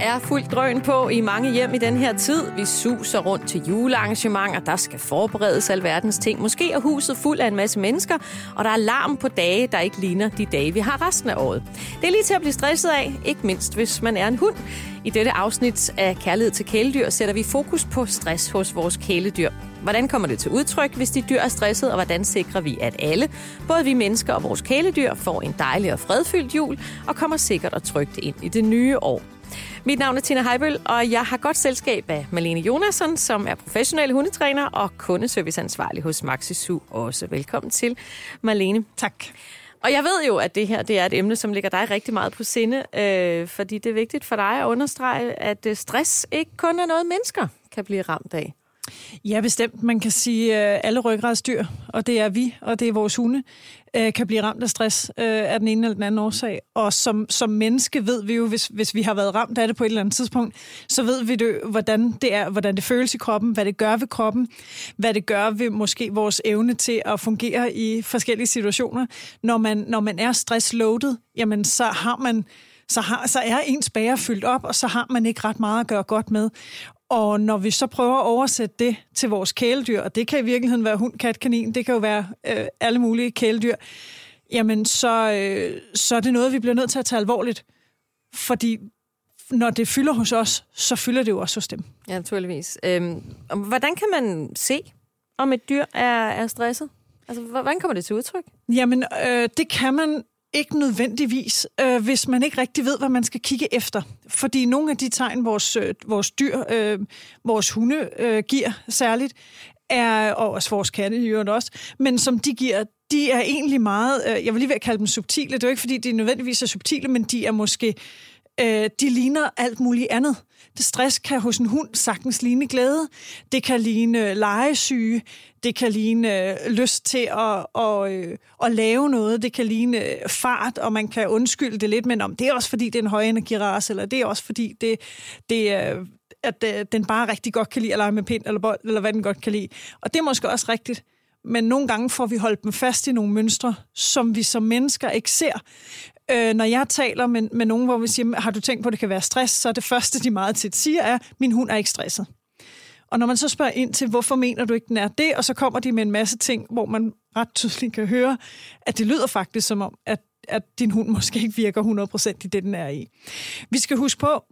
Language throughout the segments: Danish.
er fuldt drøn på i mange hjem i den her tid. Vi suser rundt til julearrangementer, der skal forberedes alverdens ting. Måske er huset fuld af en masse mennesker, og der er larm på dage, der ikke ligner de dage, vi har resten af året. Det er lige til at blive stresset af, ikke mindst hvis man er en hund. I dette afsnit af Kærlighed til kæledyr sætter vi fokus på stress hos vores kæledyr. Hvordan kommer det til udtryk, hvis de dyr er stresset, og hvordan sikrer vi, at alle, både vi mennesker og vores kæledyr, får en dejlig og fredfyldt jul og kommer sikkert og trygt ind i det nye år? Mit navn er Tina Heibøl, og jeg har godt selskab af Malene Jonasson, som er professionel hundetræner og kundeserviceansvarlig hos Maxisu også. Velkommen til, Malene. Tak. Og jeg ved jo, at det her det er et emne, som ligger dig rigtig meget på sinde, øh, fordi det er vigtigt for dig at understrege, at øh, stress ikke kun er noget, mennesker kan blive ramt af. Ja, bestemt. Man kan sige, at øh, alle ryggradsdyr, og det er vi, og det er vores hunde, øh, kan blive ramt af stress øh, af den ene eller den anden årsag. Og som, som menneske ved vi jo, hvis, hvis vi har været ramt af det på et eller andet tidspunkt, så ved vi det, hvordan det er, hvordan det føles i kroppen, hvad det gør ved kroppen, hvad det gør ved måske vores evne til at fungere i forskellige situationer. Når man, når man er stressloadet, jamen så har man så, har, så er ens bager fyldt op, og så har man ikke ret meget at gøre godt med. Og når vi så prøver at oversætte det til vores kæledyr, og det kan i virkeligheden være hund, kat, kanin, det kan jo være øh, alle mulige kæledyr, jamen så, øh, så er det noget, vi bliver nødt til at tage alvorligt. Fordi når det fylder hos os, så fylder det jo også hos dem. Ja, naturligvis. Øhm, hvordan kan man se, om et dyr er, er stresset? Altså, hvordan kommer det til udtryk? Jamen, øh, det kan man ikke nødvendigvis, øh, hvis man ikke rigtig ved, hvad man skal kigge efter. Fordi nogle af de tegn, vores, øh, vores dyr, øh, vores hunde øh, giver særligt, er, og også vores katte i øvrigt også, men som de giver, de er egentlig meget, øh, jeg vil lige ved at kalde dem subtile, det er jo ikke fordi, de nødvendigvis er subtile, men de er måske, øh, de ligner alt muligt andet. Det stress kan hos en hund sagtens ligne glæde. Det kan ligne øh, legesyge. Det kan ligne øh, lyst til at, at, at, at lave noget. Det kan ligne fart, og man kan undskylde det lidt, men om det er også fordi, det er en højenergiras, eller det er også fordi, det, det er at den bare rigtig godt kan lide at lege med pind eller bold, eller hvad den godt kan lide. Og det er måske også rigtigt. Men nogle gange får vi holdt dem fast i nogle mønstre, som vi som mennesker ikke ser. Øh, når jeg taler med, med nogen, hvor vi siger, har du tænkt på, at det kan være stress, så er det første, de meget tit siger, er, min hund er ikke stresset. Og når man så spørger ind til, hvorfor mener du ikke, den er det, og så kommer de med en masse ting, hvor man ret tydeligt kan høre, at det lyder faktisk som om, at, at din hund måske ikke virker 100% i det, den er i. Vi skal huske på,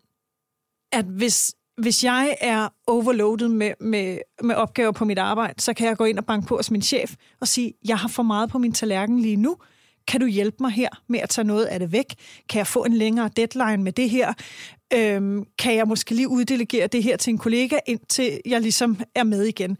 at hvis, hvis jeg er overloadet med, med, med opgaver på mit arbejde, så kan jeg gå ind og banke på hos min chef og sige, jeg har for meget på min tallerken lige nu, kan du hjælpe mig her med at tage noget af det væk? Kan jeg få en længere deadline med det her? Øhm, kan jeg måske lige uddelegere det her til en kollega, indtil jeg ligesom er med igen?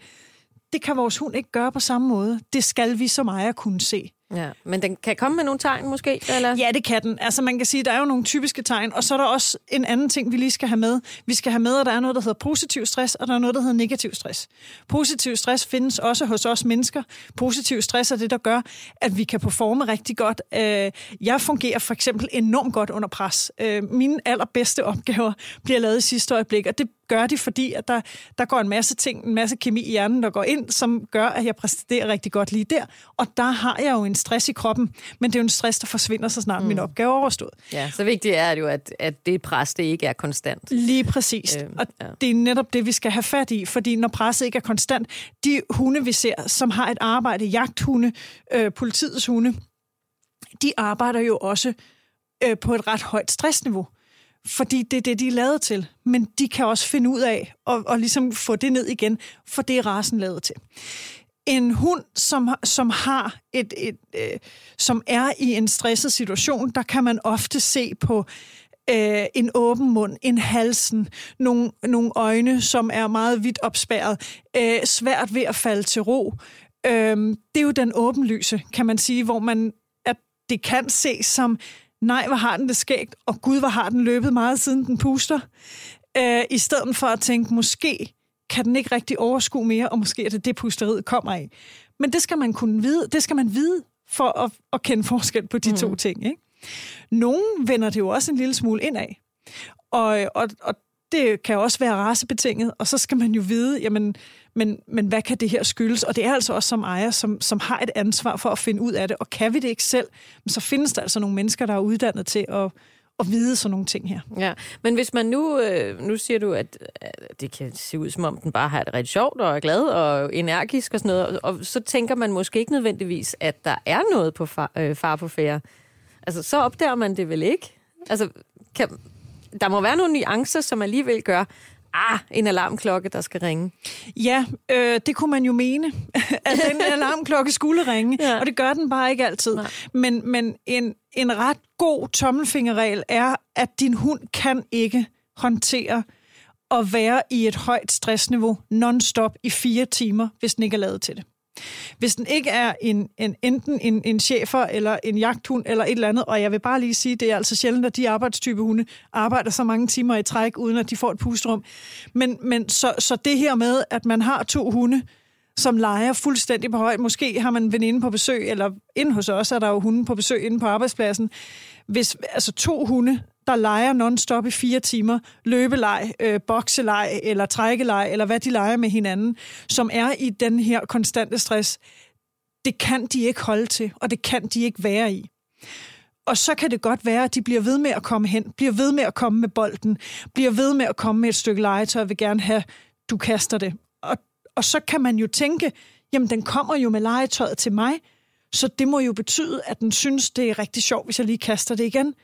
Det kan vores hund ikke gøre på samme måde. Det skal vi som ejer kunne se. Ja, men den kan komme med nogle tegn måske? Eller? Ja, det kan den. Altså man kan sige, der er jo nogle typiske tegn, og så er der også en anden ting, vi lige skal have med. Vi skal have med, at der er noget, der hedder positiv stress, og der er noget, der hedder negativ stress. Positiv stress findes også hos os mennesker. Positiv stress er det, der gør, at vi kan performe rigtig godt. Øh, jeg fungerer for eksempel enormt godt under pres. Øh, mine allerbedste opgaver bliver lavet i sidste øjeblik, og det gør de, fordi at der, der går en masse ting, en masse kemi i hjernen, der går ind, som gør, at jeg præsterer rigtig godt lige der. Og der har jeg jo en stress i kroppen, men det er jo en stress, der forsvinder, så snart mm. min opgave er overstået. Ja, så vigtigt er det jo, at, at det pres, det ikke er konstant. Lige præcis. Øh, og ja. det er netop det, vi skal have fat i, fordi når presset ikke er konstant, de hunde, vi ser, som har et arbejde, jagthunde, øh, politiets hunde, de arbejder jo også øh, på et ret højt stressniveau fordi det er det, de er lavet til. Men de kan også finde ud af at, at ligesom få det ned igen, for det er rasen lavet til. En hund, som, som har et, et øh, som er i en stresset situation, der kan man ofte se på øh, en åben mund, en halsen, nogle, nogle øjne, som er meget vidt opspærret, øh, svært ved at falde til ro. Øh, det er jo den åbenlyse, kan man sige, hvor man at det kan ses som nej, hvor har den det skægt, og gud, hvor har den løbet meget, siden den puster. Øh, I stedet for at tænke, måske kan den ikke rigtig overskue mere, og måske er det det, pusteriet kommer af. Men det skal man kunne vide, det skal man vide for at, at kende forskel på de mm. to ting. Ikke? Nogle vender det jo også en lille smule indad. Og, og, og det kan også være racebetinget, og så skal man jo vide, jamen, men, men hvad kan det her skyldes? Og det er altså også som ejer, som, som har et ansvar for at finde ud af det, og kan vi det ikke selv, så findes der altså nogle mennesker, der er uddannet til at, at vide sådan nogle ting her. Ja, men hvis man nu, øh, nu siger du, at det kan se ud som om den bare har det rigtig sjovt og er glad og energisk og sådan noget, og så tænker man måske ikke nødvendigvis, at der er noget på far, øh, far på færre. Altså, så opdager man det vel ikke? Altså, kan, der må være nogle nuancer, som alligevel gør, ah, en alarmklokke, der skal ringe. Ja, øh, det kunne man jo mene, at den alarmklokke skulle ringe, ja. og det gør den bare ikke altid. Nej. Men, men en, en ret god tommelfingerregel er, at din hund kan ikke håndtere at være i et højt stressniveau non-stop i fire timer, hvis den ikke er lavet til det. Hvis den ikke er en, en, enten en, en chefer eller en jagthund eller et eller andet, og jeg vil bare lige sige, det er altså sjældent, at de arbejdstype hunde arbejder så mange timer i træk, uden at de får et pusterum. Men, men så, så det her med, at man har to hunde, som leger fuldstændig på højt. Måske har man en veninde på besøg, eller inde hos os er der jo hunde på besøg inde på arbejdspladsen. Hvis altså to hunde, der leger non-stop i fire timer, løbeleg, øh, bokseleg eller trækkeleg, eller hvad de leger med hinanden, som er i den her konstante stress, det kan de ikke holde til, og det kan de ikke være i. Og så kan det godt være, at de bliver ved med at komme hen, bliver ved med at komme med bolden, bliver ved med at komme med et stykke legetøj, og vil gerne have, du kaster det. Og, og så kan man jo tænke, jamen den kommer jo med legetøjet til mig, så det må jo betyde, at den synes, det er rigtig sjovt, hvis jeg lige kaster det igen.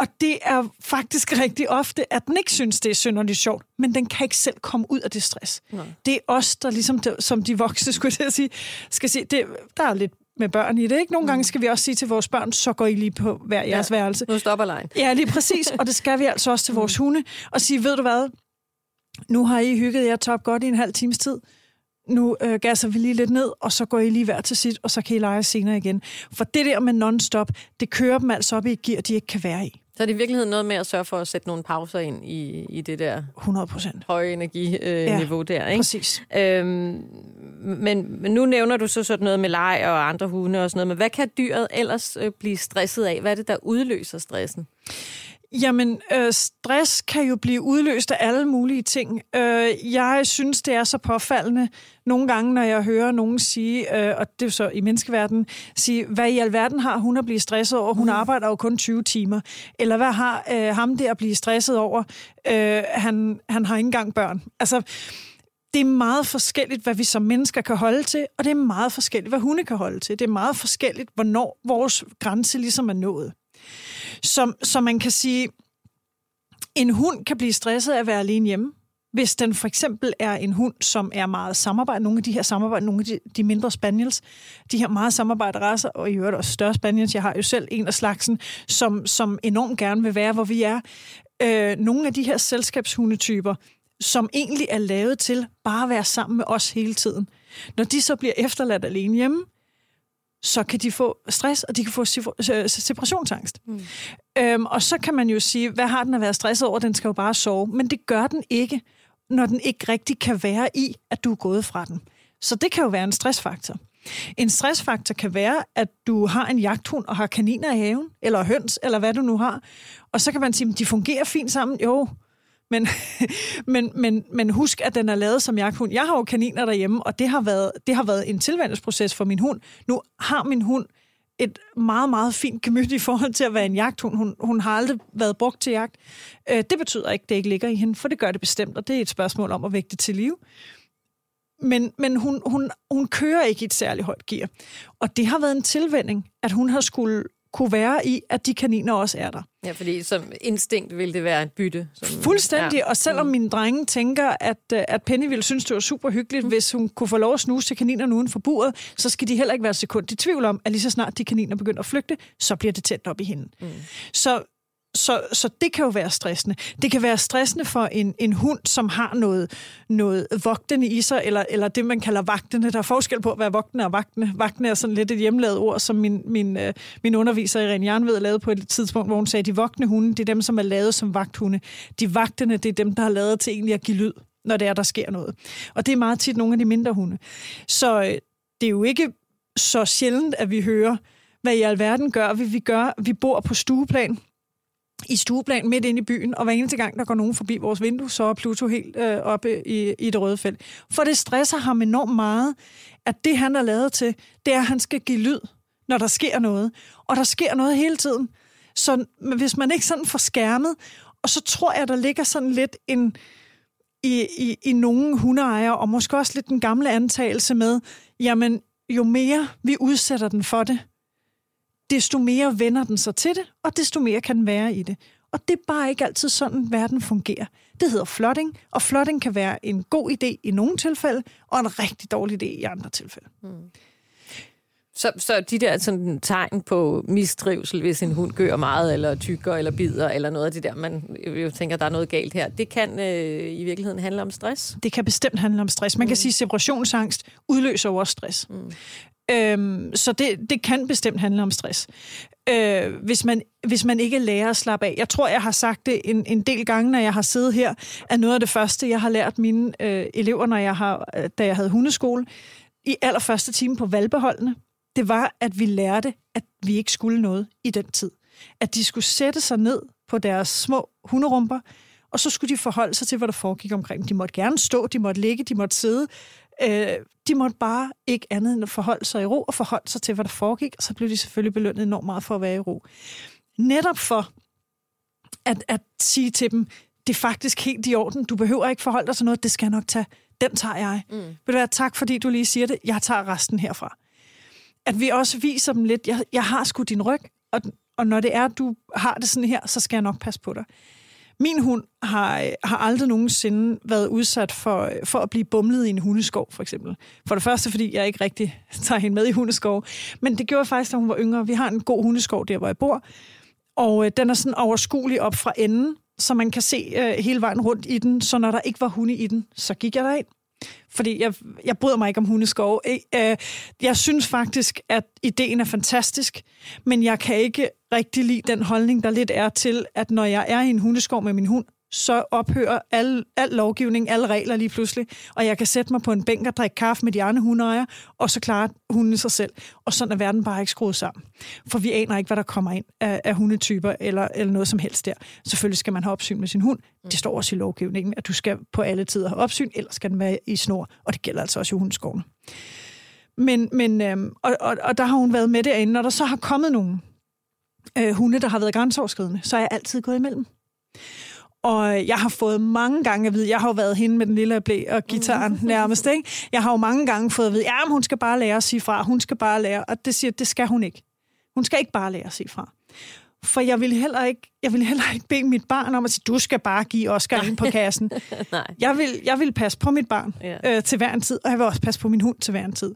Og det er faktisk rigtig ofte, at den ikke synes, det er synderligt sjovt, men den kan ikke selv komme ud af det stress. Nej. Det er os, der ligesom, som de voksne, skulle jeg sige, skal sige, det, der er lidt med børn i det, ikke? Nogle mm. gange skal vi også sige til vores børn, så går I lige på hver jeres ja, værelse. Nu stopper lejen. Ja, lige præcis, og det skal vi altså også til vores mm. hunde, og sige, ved du hvad, nu har I hygget jer top godt i en halv times tid, nu øh, gasser vi lige lidt ned, og så går I lige hver til sit, og så kan I lege senere igen. For det der med non-stop, det kører dem altså op i et gear, de ikke kan være i. Så er det i virkeligheden noget med at sørge for at sætte nogle pauser ind i, i det der 100 procent. høje energiniveau øh, ja, der. Ikke? præcis. Øhm, men, men nu nævner du så sådan noget med leg og andre hunde og sådan noget, men hvad kan dyret ellers øh, blive stresset af? Hvad er det, der udløser stressen? Jamen, øh, stress kan jo blive udløst af alle mulige ting. Øh, jeg synes, det er så påfaldende nogle gange, når jeg hører nogen sige, øh, og det er så i menneskeverdenen, sige, hvad i alverden har hun at blive stresset over? Hun mm. arbejder jo kun 20 timer. Eller hvad har øh, ham der at blive stresset over? Øh, han, han har ikke engang børn. Altså, det er meget forskelligt, hvad vi som mennesker kan holde til, og det er meget forskelligt, hvad hunde kan holde til. Det er meget forskelligt, hvornår vores grænse ligesom er nået. Så, så man kan sige, en hund kan blive stresset af at være alene hjemme. Hvis den for eksempel er en hund, som er meget samarbejde, nogle af de her samarbejde, nogle af de, de mindre spaniels, de her meget samarbejderaser, og i øvrigt også større spaniels, jeg har jo selv en af slagsen, som, som enormt gerne vil være, hvor vi er. Øh, nogle af de her selskabshundetyper, som egentlig er lavet til bare at være sammen med os hele tiden. Når de så bliver efterladt alene hjemme, så kan de få stress, og de kan få separationsangst. Mm. Øhm, og så kan man jo sige, hvad har den at være stresset over? Den skal jo bare sove. Men det gør den ikke, når den ikke rigtig kan være i, at du er gået fra den. Så det kan jo være en stressfaktor. En stressfaktor kan være, at du har en jagthund og har kaniner i haven, eller høns, eller hvad du nu har. Og så kan man sige, at de fungerer fint sammen. Jo, men, men, men, men husk, at den er lavet som jagthund. Jeg har jo kaniner derhjemme, og det har været, det har været en tilvandelsesproces for min hund. Nu har min hund et meget, meget fint gemyt i forhold til at være en jagthund. Hun, hun har aldrig været brugt til jagt. Øh, det betyder ikke, at det ikke ligger i hende, for det gør det bestemt, og det er et spørgsmål om at vægte til liv. Men, men hun, hun, hun kører ikke i et særligt højt gear. Og det har været en tilvænding, at hun har skulle kunne være i, at de kaniner også er der. Ja, fordi som instinkt vil det være et bytte. Som, Fuldstændig, ja. og selvom mm. mine drenge tænker, at, øh, at Penny ville synes, det var super hyggeligt, mm. hvis hun kunne få lov at snuse til kaninerne uden for buret, så skal de heller ikke være sekund i tvivl om, at lige så snart de kaniner begynder at flygte, så bliver det tæt op i hende. Mm. Så så, så det kan jo være stressende. Det kan være stressende for en, en hund, som har noget, noget vogtende i sig, eller, eller det, man kalder vagtende. Der er forskel på hvad være vogtende og vagtende. Vagtende er sådan lidt et hjemlavet ord, som min, min, øh, min underviser Irene Jernved lavede på et tidspunkt, hvor hun sagde, at de vogtende hunde, det er dem, som er lavet som vagthunde. De vagtende, det er dem, der har lavet til egentlig at give lyd, når det er, der sker noget. Og det er meget tit nogle af de mindre hunde. Så øh, det er jo ikke så sjældent, at vi hører, hvad i alverden gør vi? Vi, gør, vi bor på stueplan, i stueplan midt inde i byen, og hver eneste gang, der går nogen forbi vores vindue, så er Pluto helt øh, oppe i, i det røde felt. For det stresser ham enormt meget, at det, han er lavet til, det er, at han skal give lyd, når der sker noget. Og der sker noget hele tiden. Så hvis man ikke sådan får skærmet, og så tror jeg, der ligger sådan lidt en i, i, i nogle hundeejere, og måske også lidt den gamle antagelse med, jamen, jo mere vi udsætter den for det, desto mere vender den sig til det, og desto mere kan den være i det. Og det er bare ikke altid sådan, verden fungerer. Det hedder flotting, og flotting kan være en god idé i nogle tilfælde, og en rigtig dårlig idé i andre tilfælde. Mm. Så, så de der sådan, tegn på mistrivsel, hvis en hund gør meget, eller tykker, eller bider, eller noget af det der, man jo tænker, der er noget galt her, det kan øh, i virkeligheden handle om stress? Det kan bestemt handle om stress. Man mm. kan sige, at separationsangst udløser også stress. Mm. Øhm, så det, det kan bestemt handle om stress. Øh, hvis, man, hvis man ikke lærer at slappe af. Jeg tror, jeg har sagt det en, en del gange, når jeg har siddet her, at noget af det første, jeg har lært mine øh, elever, når jeg har, øh, da jeg havde hundeskole, i allerførste time på valbeholdene, det var, at vi lærte, at vi ikke skulle noget i den tid. At de skulle sætte sig ned på deres små hunderumper, og så skulle de forholde sig til, hvad der foregik omkring. De måtte gerne stå, de måtte ligge, de måtte sidde. Øh, de måtte bare ikke andet end at forholde sig i ro og forholde sig til, hvad der foregik, og så blev de selvfølgelig belønnet enormt meget for at være i ro. Netop for at, at sige til dem, det er faktisk helt i orden, du behøver ikke forholde dig til noget, det skal jeg nok tage. Den tager jeg. Mm. Vil du være tak, fordi du lige siger det, jeg tager resten herfra at vi også viser dem lidt, jeg, jeg har sgu din ryg, og, og når det er, du har det sådan her, så skal jeg nok passe på dig. Min hund har, øh, har aldrig nogensinde været udsat for, øh, for at blive bumlet i en hundeskov, for eksempel. For det første, fordi jeg ikke rigtig tager hende med i hundeskov. Men det gjorde faktisk, da hun var yngre. Vi har en god hundeskov der, hvor jeg bor. Og øh, den er sådan overskuelig op fra enden, så man kan se øh, hele vejen rundt i den. Så når der ikke var hunde i den, så gik jeg derind fordi jeg, jeg bryder mig ikke om hundeskov. Øh, jeg synes faktisk, at ideen er fantastisk, men jeg kan ikke rigtig lide den holdning, der lidt er til, at når jeg er i en hundeskov med min hund, så ophører al, al lovgivning, alle regler lige pludselig, og jeg kan sætte mig på en bænk og drikke kaffe med de andre hundeejere, og så klarer hunden sig selv. Og sådan er verden bare ikke skruet sammen. For vi aner ikke, hvad der kommer ind af, af hundetyper eller, eller noget som helst der. Selvfølgelig skal man have opsyn med sin hund. Det står også i lovgivningen, at du skal på alle tider have opsyn, ellers skal den være i snor, og det gælder altså også i hundeskoven. Men, men øhm, og, og, og der har hun været med derinde, når der så har kommet nogen øh, hunde, der har været grænseoverskridende, så er jeg altid gået imellem. Og jeg har fået mange gange at vide, jeg har jo været hende med den lille blæ og gitaren mm. nærmest, ikke? Jeg har jo mange gange fået at vide, ja, hun skal bare lære at sige fra, hun skal bare lære, og det siger, det skal hun ikke. Hun skal ikke bare lære at sige fra. For jeg vil heller ikke, jeg vil heller ikke bede mit barn om at sige, du skal bare give Oscar ind på kassen. Nej. Jeg, vil, jeg vil passe på mit barn ja. øh, til hver en tid, og jeg vil også passe på min hund til hver en tid.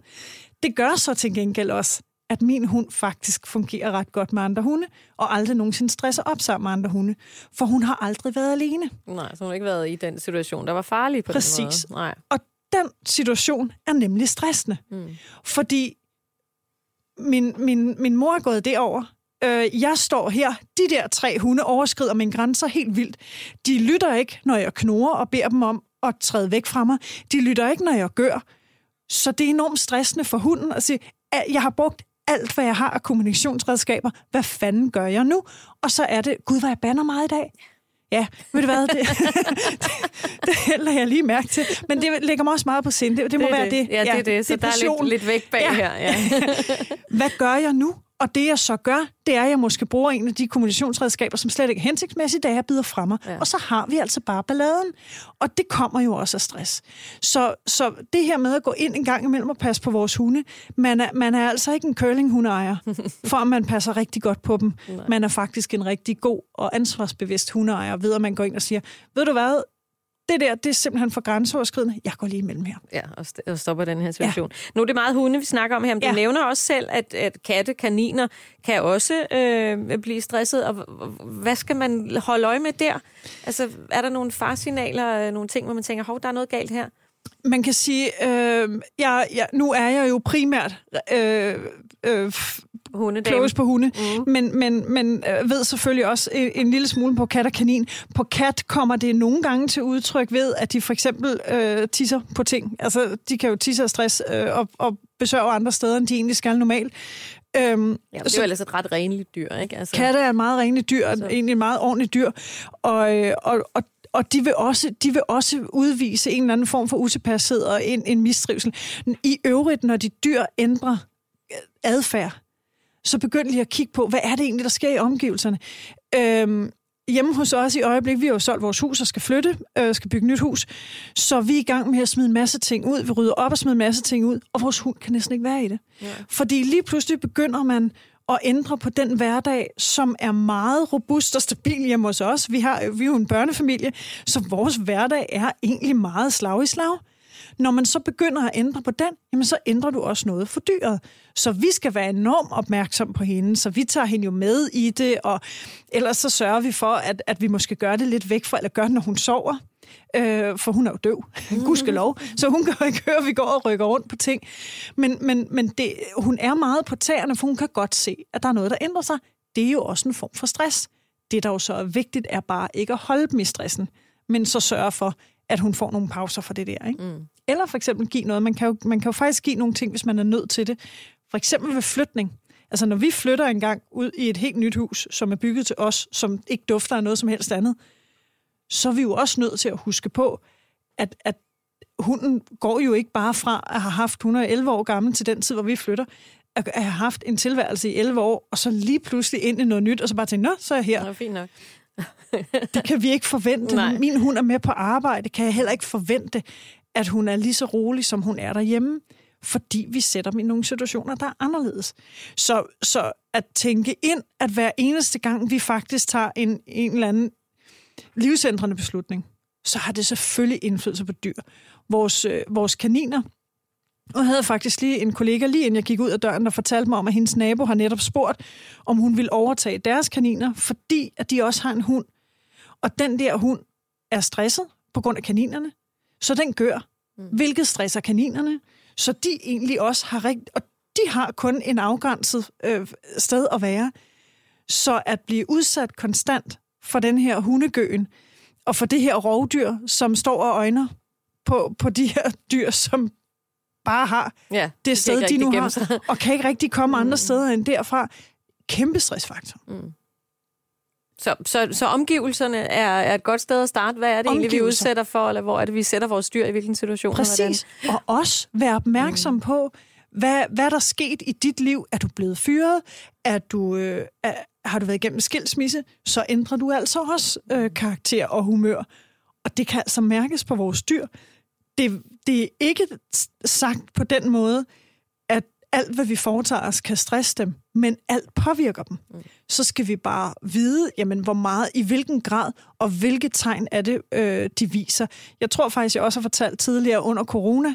Det gør så til gengæld også, at min hund faktisk fungerer ret godt med andre hunde, og aldrig nogensinde stresser op sammen med andre hunde. For hun har aldrig været alene. Nej, så hun har ikke været i den situation, der var farlig på Præcis. den måde. Nej. Og den situation er nemlig stressende. Mm. Fordi min, min, min mor er gået derover. Øh, jeg står her. De der tre hunde overskrider mine grænser helt vildt. De lytter ikke, når jeg knurrer og beder dem om at træde væk fra mig. De lytter ikke, når jeg gør. Så det er enormt stressende for hunden at sige, at jeg har brugt alt, hvad jeg har af kommunikationsredskaber. Hvad fanden gør jeg nu? Og så er det, gud, hvor jeg banner meget i dag. Ja, ved du hvad, det, det, det hælder jeg lige mærke til. Men det ligger mig også meget på sind. Det, det må det være det. det. Ja, det er det. Så det er der er lidt, lidt væk bag ja. her. Ja. hvad gør jeg nu? Og det, jeg så gør, det er, at jeg måske bruger en af de kommunikationsredskaber, som slet ikke er hensigtsmæssigt, da jeg bider fra mig. Ja. Og så har vi altså bare balladen. Og det kommer jo også af stress. Så, så det her med at gå ind en gang imellem og passe på vores hunde, man er, man er altså ikke en curlinghundeejer, for at man passer rigtig godt på dem. Nej. Man er faktisk en rigtig god og ansvarsbevidst hundeejer, ved at man går ind og siger, ved du hvad, det der, det er simpelthen for grænseoverskridende. Jeg går lige imellem her. Ja, og stopper den her situation. Ja. Nu er det meget hunde, vi snakker om her, men ja. du nævner også selv, at, at katte, kaniner kan også øh, blive stresset. Og hvad skal man holde øje med der? Altså, er der nogle farsignaler, nogle ting, hvor man tænker, hov, der er noget galt her? Man kan sige, øh, jeg, jeg, nu er jeg jo primært øh, øh, close på hunde, mm. men, men, men øh, ved selvfølgelig også en, en lille smule på kat og kanin. På kat kommer det nogle gange til udtryk ved, at de for eksempel øh, tisser på ting. Altså, de kan jo tisse af stress øh, og, og besøge andre steder, end de egentlig skal normalt. Øhm, ja, det er jo ellers et ret renligt dyr, ikke? Altså... Katte er et meget renligt dyr, så. egentlig et meget ordentligt dyr, og, øh, og, og og de vil, også, de vil også udvise en eller anden form for utilpashed og en, en mistrivsel. I øvrigt, når de dyr ændrer adfærd, så begynd lige at kigge på, hvad er det egentlig, der sker i omgivelserne. Øhm, hjemme hos os i øjeblikket, vi har jo solgt vores hus og skal flytte, øh, skal bygge nyt hus, så vi er i gang med at smide en masse ting ud. Vi rydder op og smider en masse ting ud, og vores hund kan næsten ikke være i det. Ja. Fordi lige pludselig begynder man at ændre på den hverdag, som er meget robust og stabil hjemme hos os. Vi, har, vi er jo en børnefamilie, så vores hverdag er egentlig meget slag i slag. Når man så begynder at ændre på den, jamen så ændrer du også noget for dyret. Så vi skal være enormt opmærksom på hende, så vi tager hende jo med i det, og ellers så sørger vi for, at, at vi måske gør det lidt væk fra, eller gør det, når hun sover. Øh, for hun er jo døv, mm. lov, så hun kan jo ikke høre, at vi går og rykker rundt på ting. Men, men, men det, hun er meget på tæerne, for hun kan godt se, at der er noget, der ændrer sig. Det er jo også en form for stress. Det, der jo så er vigtigt, er bare ikke at holde dem i stressen, men så sørge for, at hun får nogle pauser for det der. Ikke? Mm. Eller for eksempel give noget. Man kan, jo, man kan jo faktisk give nogle ting, hvis man er nødt til det. For eksempel ved flytning. Altså når vi flytter en gang ud i et helt nyt hus, som er bygget til os, som ikke dufter af noget som helst andet, så er vi jo også nødt til at huske på, at, at hunden går jo ikke bare fra at have haft 111 år gammel til den tid, hvor vi flytter, at have haft en tilværelse i 11 år, og så lige pludselig ind i noget nyt, og så bare tænke, nå, så er jeg her. Det er fint nok. det kan vi ikke forvente. Nej. Min hund er med på arbejde, kan jeg heller ikke forvente, at hun er lige så rolig, som hun er derhjemme, fordi vi sætter dem i nogle situationer, der er anderledes. Så, så at tænke ind, at hver eneste gang, vi faktisk tager en, en eller anden livsændrende beslutning, så har det selvfølgelig indflydelse på dyr. Vores, øh, vores kaniner, og jeg havde faktisk lige en kollega, lige inden jeg gik ud af døren, der fortalte mig om, at hendes nabo har netop spurgt, om hun ville overtage deres kaniner, fordi at de også har en hund. Og den der hund er stresset på grund af kaninerne, så den gør, mm. hvilket stresser kaninerne, så de egentlig også har rigt, og de har kun en afgrænset øh, sted at være. Så at blive udsat konstant for den her hundegøen, og for det her rovdyr, som står og øjner på, på de her dyr, som bare har ja, det sted, de nu har, og kan ikke rigtig komme andre mm. steder end derfra. Kæmpe stressfaktor. Mm. Så, så, så omgivelserne er, er et godt sted at starte. Hvad er det egentlig, vi udsætter for, eller hvor er det, vi sætter vores dyr i hvilken situation? Præcis, og også være opmærksom mm. på, hvad, hvad der er sket i dit liv. Er du blevet fyret? Er du, øh, er, har du været igennem skilsmisse? Så ændrer du altså også øh, karakter og humør. Og det kan altså mærkes på vores dyr. Det, det er ikke sagt på den måde, alt, hvad vi foretager os, kan stresse dem, men alt påvirker dem. Mm. Så skal vi bare vide, jamen, hvor meget, i hvilken grad, og hvilke tegn er det, øh, de viser. Jeg tror faktisk, jeg også har fortalt tidligere under corona,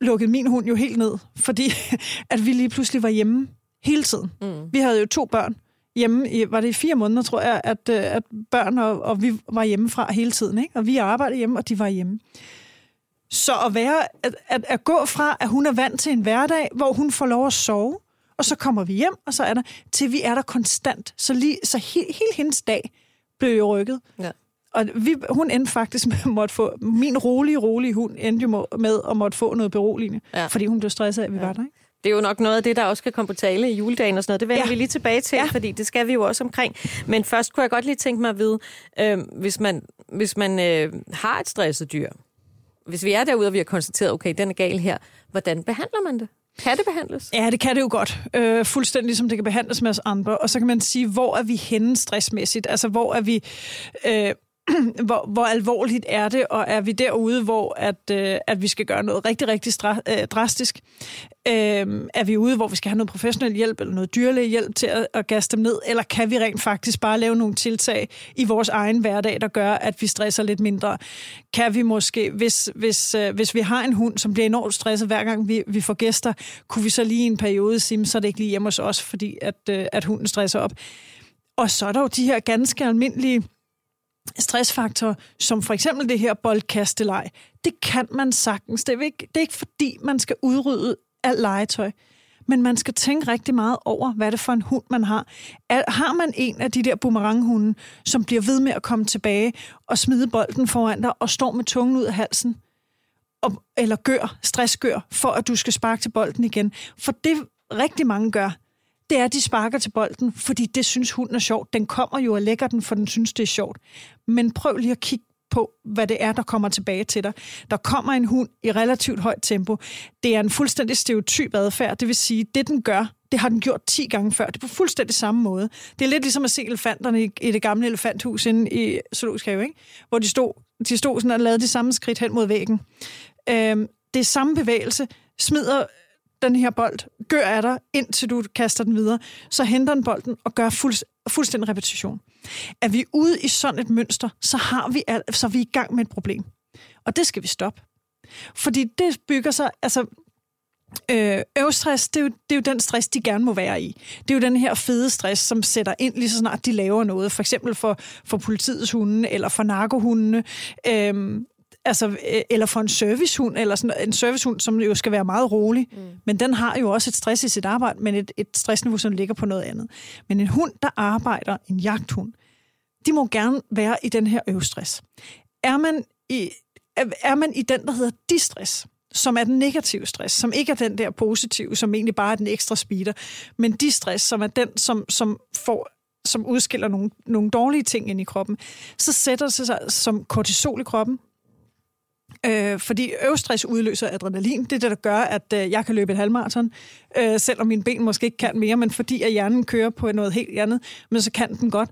lukkede min hund jo helt ned, fordi at vi lige pludselig var hjemme hele tiden. Mm. Vi havde jo to børn hjemme, i, var det i fire måneder, tror jeg, at, øh, at børn og, og vi var hjemmefra hele tiden. Ikke? Og vi arbejdede hjemme, og de var hjemme. Så at, være, at, at, at gå fra, at hun er vant til en hverdag, hvor hun får lov at sove, og så kommer vi hjem, og så er der, til vi er der konstant. Så, lige, så he, hele hendes dag blev jo rykket. Ja. Og vi, hun endte faktisk med at måtte få, min rolige, rolige hund endte jo med at måtte få noget beroligende, ja. fordi hun blev stresset af, at vi ja. var der. Ikke? Det er jo nok noget af det, der også kan komme på tale i juledagen og sådan noget. Det vender ja. vi lige tilbage til, ja. fordi det skal vi jo også omkring. Men først kunne jeg godt lige tænke mig at vide, øh, hvis man, hvis man øh, har et stresset dyr, hvis vi er derude, og vi har konstateret, okay, den er gal her, hvordan behandler man det? Kan det behandles? Ja, det kan det jo godt. Øh, fuldstændig ligesom det kan behandles med os andre. Og så kan man sige, hvor er vi henne stressmæssigt? Altså, hvor er vi... Øh, hvor, hvor alvorligt er det, og er vi derude, hvor at, øh, at vi skal gøre noget rigtig, rigtig stra- øh, drastisk? Øh, er vi ude, hvor vi skal have noget professionel hjælp eller noget dyrlæge hjælp til at, at gasse dem ned, eller kan vi rent faktisk bare lave nogle tiltag i vores egen hverdag, der gør, at vi stresser lidt mindre? Kan vi måske, hvis, hvis, øh, hvis vi har en hund, som bliver enormt stresset hver gang vi, vi får gæster, kunne vi så lige en periode sige, så er det ikke lige hjemme hos os, fordi at, øh, at hunden stresser op? Og så er der jo de her ganske almindelige stressfaktor, som for eksempel det her boldkasteleg, det kan man sagtens. Det er ikke, det er ikke fordi, man skal udrydde alt legetøj, men man skal tænke rigtig meget over, hvad det er for en hund, man har. Har man en af de der boomeranghunde, som bliver ved med at komme tilbage og smide bolden foran dig og står med tungen ud af halsen, og, eller gør, stressgør, for at du skal sparke til bolden igen. For det rigtig mange gør, det er, at de sparker til bolden, fordi det synes hunden er sjovt. Den kommer jo og lægger den, for den synes, det er sjovt. Men prøv lige at kigge på, hvad det er, der kommer tilbage til dig. Der kommer en hund i relativt højt tempo. Det er en fuldstændig stereotyp adfærd. Det vil sige, det den gør, Det har den gjort 10 gange før. Det er på fuldstændig samme måde. Det er lidt ligesom at se elefanterne i, i det gamle elefanthus inde i Zoologisk Have, ikke? hvor de stod, de stod sådan og lavede de samme skridt hen mod væggen. Øhm, det er samme bevægelse. Smider den her bold, gør af dig, indtil du kaster den videre. Så henter den bolden og gør fuld, fuldstændig repetition. Er vi ude i sådan et mønster, så, har vi, så er vi i gang med et problem. Og det skal vi stoppe. Fordi det bygger sig, altså Øh, øvstress, det er, jo, det er jo den stress, de gerne må være i. Det er jo den her fede stress, som sætter ind lige så snart de laver noget. For eksempel for, for politiets hunde, eller for narkohundene, øh, altså, øh, eller for en servicehund, eller sådan en servicehund, som jo skal være meget rolig. Mm. Men den har jo også et stress i sit arbejde, men et, et stressniveau, som ligger på noget andet. Men en hund, der arbejder, en jagthund, de må gerne være i den her øvstress. Er man i, er man i den, der hedder distress, som er den negative stress, som ikke er den der positive, som egentlig bare er den ekstra speeder, men de stress, som er den, som, som får som udskiller nogle, nogle dårlige ting ind i kroppen, så sætter det sig som kortisol i kroppen, Øh, fordi øvstress udløser adrenalin. Det er det, der gør, at øh, jeg kan løbe et halvmarathon, øh, selvom mine ben måske ikke kan mere, men fordi at hjernen kører på noget helt andet, men så kan den godt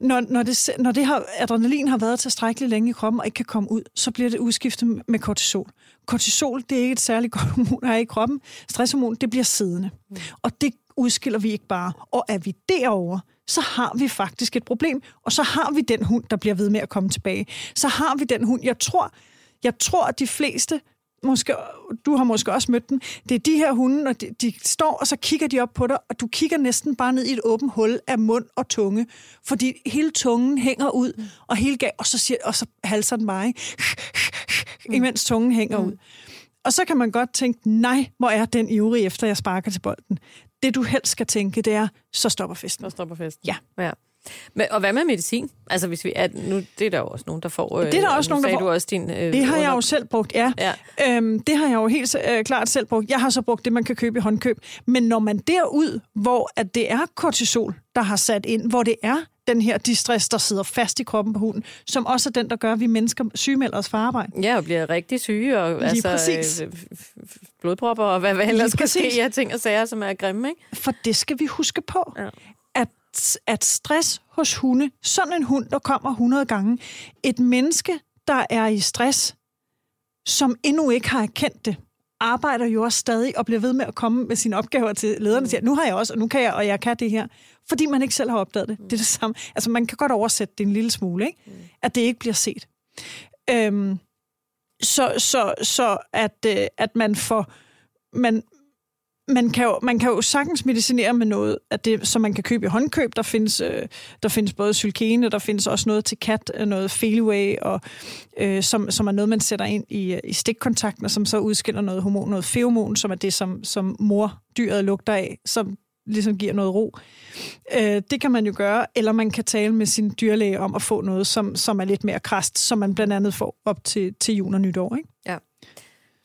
når, når, det, når det har, adrenalin har været tilstrækkeligt længe i kroppen og ikke kan komme ud, så bliver det udskiftet med kortisol. Kortisol, det er ikke et særligt godt hormon her i kroppen. Stresshormon, det bliver siddende. Mm. Og det udskiller vi ikke bare. Og er vi derovre, så har vi faktisk et problem. Og så har vi den hund, der bliver ved med at komme tilbage. Så har vi den hund, jeg tror, jeg tror, at de fleste måske, du har måske også mødt dem, det er de her hunde, og de, de står, og så kigger de op på dig, og du kigger næsten bare ned i et åbent hul af mund og tunge, fordi hele tungen hænger ud, mm. og, hele, og, så, siger, og så halser den bare, ikke? Mm. imens tungen hænger mm. ud. Og så kan man godt tænke, nej, hvor er den ivrig efter, jeg sparker til bolden. Det du helst skal tænke, det er, så stopper festen. Så stopper festen. Ja. ja. Men, og hvad med medicin? Altså, hvis vi er, nu, det er der jo også nogen, der får... Øh, det er der også nogen, der får. du også din... Øh, det har jeg jo selv brugt, ja. ja. Øhm, det har jeg jo helt øh, klart selv brugt. Jeg har så brugt det, man kan købe i håndkøb. Men når man derud, hvor at det er kortisol, der har sat ind, hvor det er den her distress, der sidder fast i kroppen på hunden, som også er den, der gør, at vi mennesker sygemelder os for arbejde. Ja, og bliver rigtig syge, og Lige altså, præcis. Øh, blodpropper, og hvad, hvad ellers skal ske af ting og sager, som er grimme, ikke? For det skal vi huske på. Ja at stress hos hunde, sådan en hund, der kommer 100 gange, et menneske, der er i stress, som endnu ikke har erkendt det, arbejder jo også stadig og bliver ved med at komme med sine opgaver til lederne og siger, nu har jeg også, og nu kan jeg, og jeg kan det her. Fordi man ikke selv har opdaget det. Det er det samme. Altså, man kan godt oversætte det en lille smule, ikke? At det ikke bliver set. Øhm, så, så, så at, øh, at man får, man, man kan, jo, man kan jo sagtens medicinere med noget, at det, som man kan købe i håndkøb. Der findes, øh, der findes både sylkene, der findes også noget til kat, øh, noget Feelway, og, øh, som, som er noget, man sætter ind i, øh, i stikkontakten, og som så udskiller noget hormon, noget feomon, som er det, som, som mor dyret lugter af, som ligesom giver noget ro. Øh, det kan man jo gøre, eller man kan tale med sin dyrlæge om at få noget, som, som er lidt mere krast, som man blandt andet får op til, til jul og nytår. Ikke? Ja.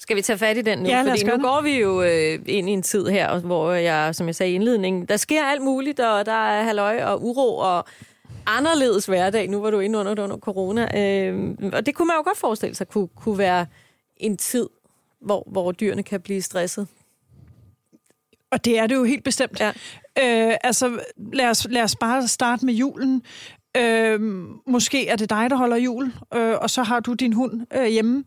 Skal vi tage fat i den nu? Ja, Fordi nu går vi jo øh, ind i en tid her, hvor jeg, som jeg sagde i indledningen, der sker alt muligt, og der er halløj og uro og anderledes hverdag. Nu var du inde under, under corona. Øh, og det kunne man jo godt forestille sig kunne, kunne være en tid, hvor, hvor dyrene kan blive stresset. Og det er det jo helt bestemt. Ja. Øh, altså, lad os, lad os bare starte med julen. Øh, måske er det dig, der holder jul, øh, og så har du din hund øh, hjemme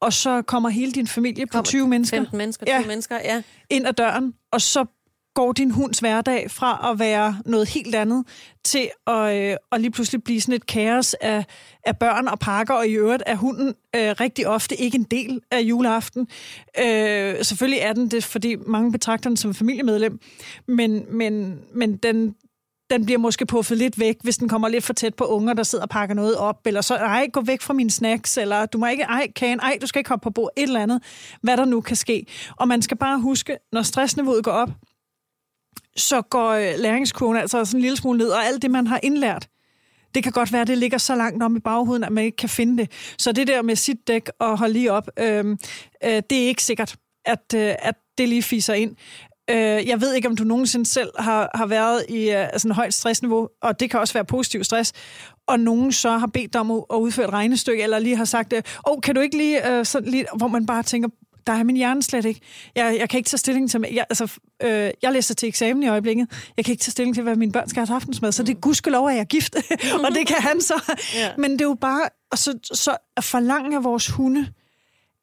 og så kommer hele din familie på 20 mennesker, 15 mennesker, 20 ja, mennesker ja. ind ad døren, og så går din hunds hverdag fra at være noget helt andet til at, øh, at lige pludselig blive sådan et kaos af, af børn og pakker, og i øvrigt er hunden øh, rigtig ofte ikke en del af juleaften. Øh, selvfølgelig er den det, fordi mange betragter den som familiemedlem, men, men, men den, den bliver måske puffet lidt væk, hvis den kommer lidt for tæt på unger, der sidder og pakker noget op, eller så, ej, gå væk fra mine snacks, eller du må ikke, ej, kan, ej, du skal ikke hoppe på bord, et eller andet, hvad der nu kan ske. Og man skal bare huske, når stressniveauet går op, så går øh, læringskurven altså sådan en lille smule ned, og alt det, man har indlært, det kan godt være, at det ligger så langt om i baghuden, at man ikke kan finde det. Så det der med sit dæk og holde lige op, øh, øh, det er ikke sikkert, at, øh, at det lige fiser ind. Øh, jeg ved ikke, om du nogensinde selv har, har været i uh, sådan et højt stressniveau, og det kan også være positiv stress, og nogen så har bedt dig om at, udføre et regnestykke, eller lige har sagt, åh, oh, kan du ikke lige, uh, sådan lige, hvor man bare tænker, der er min hjerne slet ikke. Jeg, jeg kan ikke tage stilling til... Jeg, altså, øh, jeg læser til eksamen i øjeblikket. Jeg kan ikke tage stilling til, hvad mine børn skal have til aftensmad. Så det er gudskelov, at jeg er gift. og det kan han så. Ja. Men det er jo bare... Og så, så forlange af vores hunde,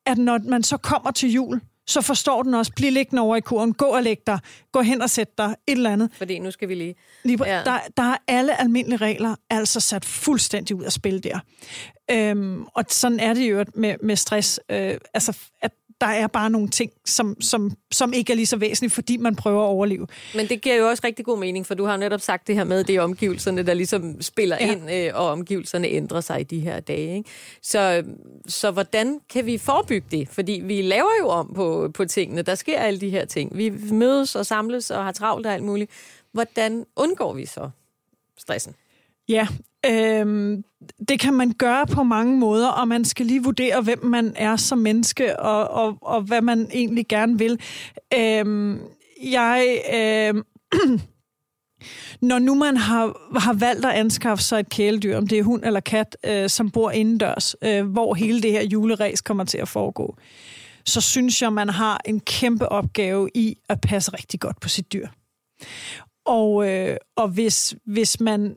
at når man så kommer til jul, så forstår den også, bliv liggende over i kuren, gå og læg dig, gå hen og sæt dig, et eller andet. Fordi nu skal vi lige... lige ja. der, der er alle almindelige regler altså sat fuldstændig ud af spil der. Øhm, og sådan er det jo med, med stress. Øh, altså, at der er bare nogle ting, som, som, som ikke er lige så væsentlige, fordi man prøver at overleve. Men det giver jo også rigtig god mening, for du har netop sagt det her med, det er omgivelserne, der ligesom spiller ja. ind, øh, og omgivelserne ændrer sig i de her dage. Ikke? Så, så hvordan kan vi forebygge det? Fordi vi laver jo om på, på tingene. Der sker alle de her ting. Vi mødes og samles og har travlt og alt muligt. Hvordan undgår vi så stressen? Ja, Øhm, det kan man gøre på mange måder, og man skal lige vurdere, hvem man er som menneske, og, og, og hvad man egentlig gerne vil. Øhm, jeg... Øhm, når nu man har, har valgt at anskaffe sig et kæledyr, om det er hund eller kat, øh, som bor indendørs, øh, hvor hele det her juleræs kommer til at foregå, så synes jeg, man har en kæmpe opgave i at passe rigtig godt på sit dyr. Og, øh, og hvis, hvis man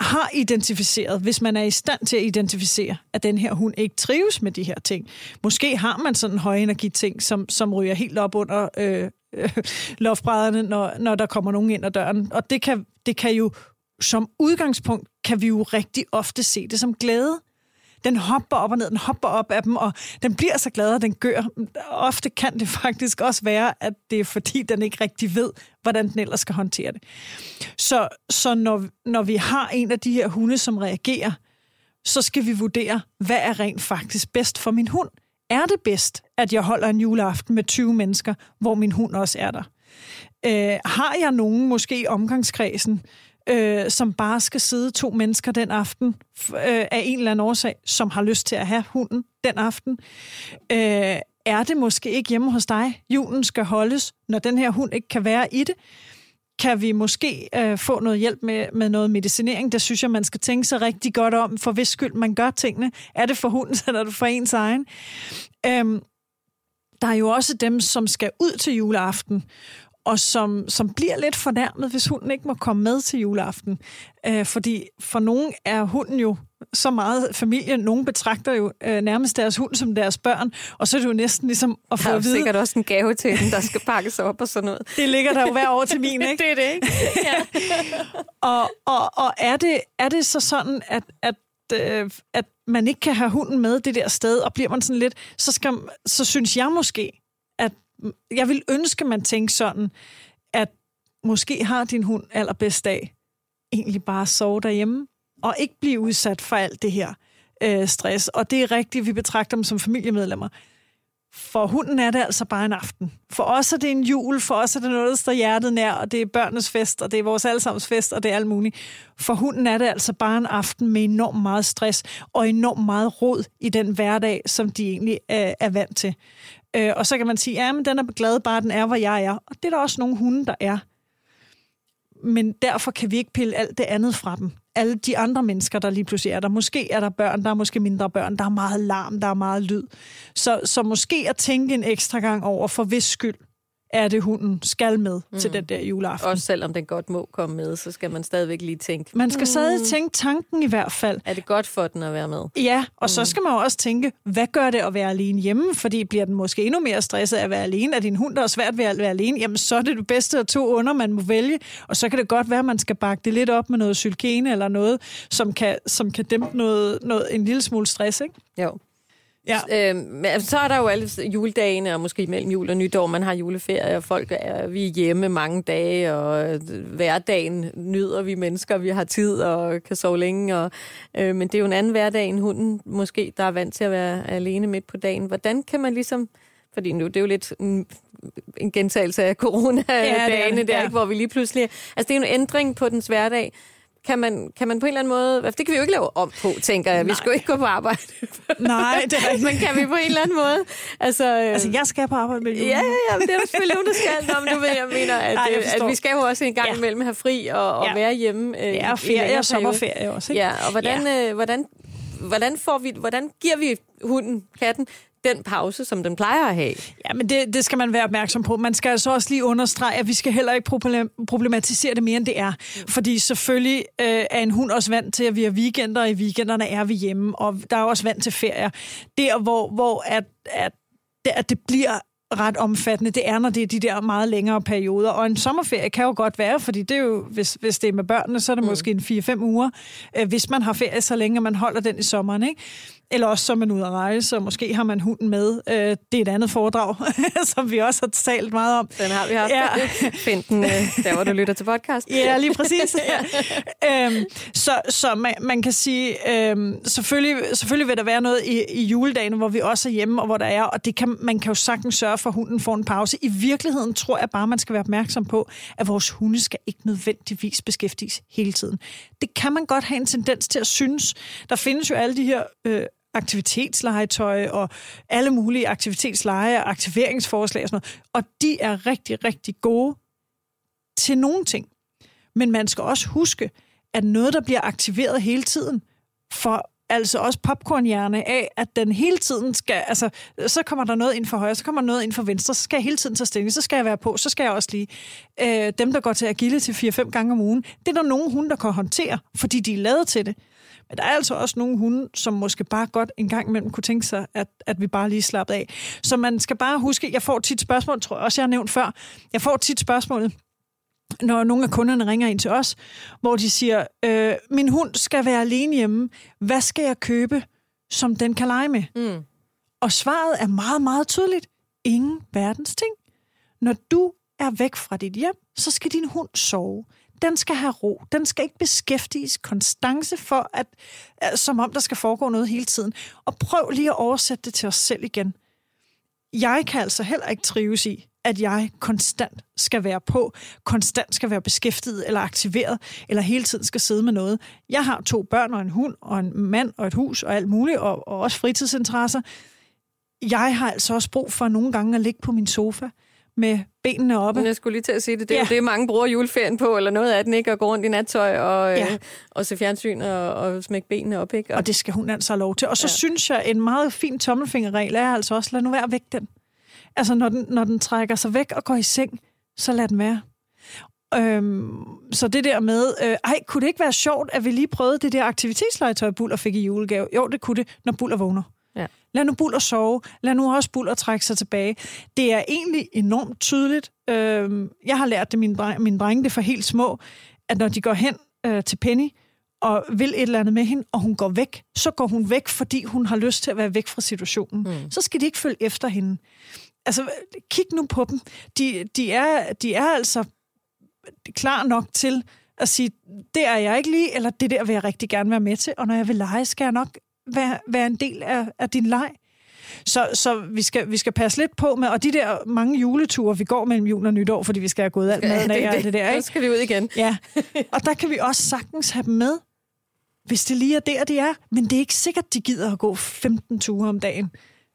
har identificeret, hvis man er i stand til at identificere, at den her hund ikke trives med de her ting. Måske har man sådan en højenergi ting, som, som ryger helt op under øh, øh, loftbrædderne, når, når der kommer nogen ind ad døren. Og det kan, det kan jo, som udgangspunkt, kan vi jo rigtig ofte se det som glæde den hopper op og ned, den hopper op af dem, og den bliver så glad, at den gør. Ofte kan det faktisk også være, at det er fordi, den ikke rigtig ved, hvordan den ellers skal håndtere det. Så, så når, når vi har en af de her hunde, som reagerer, så skal vi vurdere, hvad er rent faktisk bedst for min hund. Er det bedst, at jeg holder en juleaften med 20 mennesker, hvor min hund også er der? Øh, har jeg nogen måske i omgangskredsen, øh, som bare skal sidde to mennesker den aften øh, af en eller anden årsag, som har lyst til at have hunden den aften. Øh, er det måske ikke hjemme hos dig, julen skal holdes, når den her hund ikke kan være i det? Kan vi måske øh, få noget hjælp med, med noget medicinering? Der synes jeg, man skal tænke sig rigtig godt om, for hvis skyld man gør tingene. Er det for hunden, eller er det for ens egen? Øh, der er jo også dem, som skal ud til juleaften, og som, som bliver lidt fornærmet, hvis hunden ikke må komme med til juleaften. Øh, fordi for nogen er hunden jo så meget familie. Nogen betragter jo øh, nærmest deres hund som deres børn, og så er det jo næsten ligesom at få at vide... Der er sikkert også en gave til den, der skal pakkes op og sådan noget. Det ligger der jo hver år til min, ikke? det er det, ikke? Ja. og og, og er, det, er det så sådan, at, at øh, at man ikke kan have hunden med det der sted, og bliver man sådan lidt, så, skal, så synes jeg måske, jeg vil ønske, man tænker sådan, at måske har din hund allerbedst dag egentlig bare sove derhjemme, og ikke blive udsat for alt det her øh, stress. Og det er rigtigt, vi betragter dem som familiemedlemmer. For hunden er det altså bare en aften. For os er det en jul, for os er det noget, der står hjertet nær, og det er børnenes fest, og det er vores allesammens fest, og det er alt muligt. For hunden er det altså bare en aften med enormt meget stress, og enormt meget rod i den hverdag, som de egentlig er, er vant til. Øh, og så kan man sige, ja, men den er glad bare, den er, hvor jeg er. Og det er der også nogle hunde, der er. Men derfor kan vi ikke pille alt det andet fra dem. Alle de andre mennesker, der lige pludselig er der. Måske er der børn, der er måske mindre børn, der er meget larm, der er meget lyd. Så, så måske at tænke en ekstra gang over, for hvis skyld, er det, hunden skal med mm. til den der juleaften. Også selvom den godt må komme med, så skal man stadigvæk lige tænke. Man skal mm. stadig tænke tanken i hvert fald. Er det godt for den at være med? Ja, og mm. så skal man jo også tænke, hvad gør det at være alene hjemme? Fordi bliver den måske endnu mere stresset af at være alene? Er din hund, der er svært ved at være alene? Jamen, så er det det bedste af to under, man må vælge. Og så kan det godt være, at man skal bakke det lidt op med noget sylkene eller noget, som kan, som kan dæmpe noget, noget, en lille smule stress, ikke? Jo. Ja. Øhm, så er der jo alle juledagene, og måske mellem jul og nytår, man har juleferie, og folk er, vi er hjemme mange dage, og hverdagen nyder vi mennesker, vi har tid og kan sove længe. Og, øh, men det er jo en anden hverdag end hunden, måske, der er vant til at være alene midt på dagen. Hvordan kan man ligesom... Fordi nu det er jo lidt en, en gentagelse af corona-dagene ja, der, ja. ikke, hvor vi lige pludselig... Altså, det er en ændring på dens hverdag kan man, kan man på en eller anden måde... Det kan vi jo ikke lave om på, tænker jeg. Vi skal jo ikke gå på arbejde. Nej, det er ikke. Men kan vi på en eller anden måde... Altså, øh... altså jeg skal på arbejde med julen. Ja, ja, ja, det er jo selvfølgelig nogen, der skal. Nå, men du ved, jeg mener, at, Nej, jeg at vi skal jo også en gang ja. imellem have fri og, og ja. være hjemme. Øh, ja, ferie og sommerferie også. Ikke? Ja, og hvordan, ja. Øh, hvordan, hvordan, får vi, hvordan giver vi hunden, katten, den pause, som den plejer at have. Ja, men det, det skal man være opmærksom på. Man skal altså også lige understrege, at vi skal heller ikke problematisere det mere, end det er. Fordi selvfølgelig øh, er en hund også vant til, at vi har weekender, og i weekenderne er vi hjemme, og der er også vant til ferier. Der, hvor, hvor at, at, at det bliver ret omfattende, det er, når det er de der meget længere perioder. Og en sommerferie kan jo godt være, fordi det er jo, hvis, hvis det er med børnene, så er det mm. måske en 4-5 uger, øh, hvis man har ferie så længe, man holder den i sommeren. Ikke? Eller også så er man ude at rejse, og måske har man hunden med. Øh, det er et andet foredrag, som vi også har talt meget om. Den har vi haft. Ja. Find den, øh, der hvor du lytter til podcast. Ja, lige præcis. ja. øhm, så så man, man kan sige, øhm, selvfølgelig, selvfølgelig vil der være noget i, i juledagen, hvor vi også er hjemme, og hvor der er, og det kan, man kan jo sagtens sørge for, at hunden får en pause. I virkeligheden tror jeg bare, man skal være opmærksom på, at vores hunde skal ikke nødvendigvis beskæftiges hele tiden. Det kan man godt have en tendens til at synes. Der findes jo alle de her øh, aktivitetslegetøj og alle mulige aktivitetsleje og aktiveringsforslag og sådan noget. Og de er rigtig, rigtig gode til nogle ting. Men man skal også huske, at noget, der bliver aktiveret hele tiden, for altså også popcornhjerne af, at den hele tiden skal, altså, så kommer der noget ind for højre, så kommer der noget ind for venstre, så skal jeg hele tiden tage stilling, så skal jeg være på, så skal jeg også lige. Øh, dem, der går til agility 4-5 gange om ugen, det er der nogen hunde, der kan håndtere, fordi de er lavet til det. Men der er altså også nogle hunde, som måske bare godt en gang imellem kunne tænke sig, at, at vi bare lige slapper af. Så man skal bare huske, jeg får tit spørgsmål, tror jeg også, jeg har nævnt før, jeg får tit spørgsmålet, når nogle af kunderne ringer ind til os, hvor de siger, øh, min hund skal være alene hjemme, hvad skal jeg købe, som den kan lege med? Mm. Og svaret er meget, meget tydeligt. Ingen verdens ting. Når du er væk fra dit hjem, så skal din hund sove den skal have ro. Den skal ikke beskæftiges konstance for, at, som om der skal foregå noget hele tiden. Og prøv lige at oversætte det til os selv igen. Jeg kan altså heller ikke trives i, at jeg konstant skal være på, konstant skal være beskæftiget eller aktiveret, eller hele tiden skal sidde med noget. Jeg har to børn og en hund, og en mand og et hus og alt muligt, og, og også fritidsinteresser. Jeg har altså også brug for nogle gange at ligge på min sofa, med benene oppe. Jeg skulle lige til at sige det. Det er ja. det, mange bruger juleferien på, eller noget af den, ikke? At gå rundt i nattøj og, ja. øh, og se fjernsyn og, og smække benene op, ikke? Og, og det skal hun altså have lov til. Og så ja. synes jeg, en meget fin tommelfingerregel er altså også, lad nu være væk den. Altså, når den, når den trækker sig væk og går i seng, så lad den være. Øhm, så det der med, øh, ej, kunne det ikke være sjovt, at vi lige prøvede det der aktivitetslegetøj, Buller fik i julegave? Jo, det kunne det, når Buller vågner. Ja. Lad nu Buller sove. Lad nu også Buller trække sig tilbage. Det er egentlig enormt tydeligt. Øh, jeg har lært det, mine, dreng, mine drenge, det for helt små, at når de går hen øh, til Penny, og vil et eller andet med hende, og hun går væk, så går hun væk, fordi hun har lyst til at være væk fra situationen. Mm. Så skal de ikke følge efter hende. Altså, kig nu på dem. De, de, er, de er altså klar nok til at sige, det er jeg ikke lige, eller det der vil jeg rigtig gerne være med til, og når jeg vil lege, skal jeg nok være, være en del af, af din leg. Så, så vi, skal, vi skal passe lidt på med, og de der mange juleture, vi går mellem jul og nytår, fordi vi skal have gået alt maden af det, det der. Ikke? Så skal vi ud igen. Ja, og der kan vi også sagtens have dem med, hvis det lige er der, de er. Men det er ikke sikkert, de gider at gå 15 ture om dagen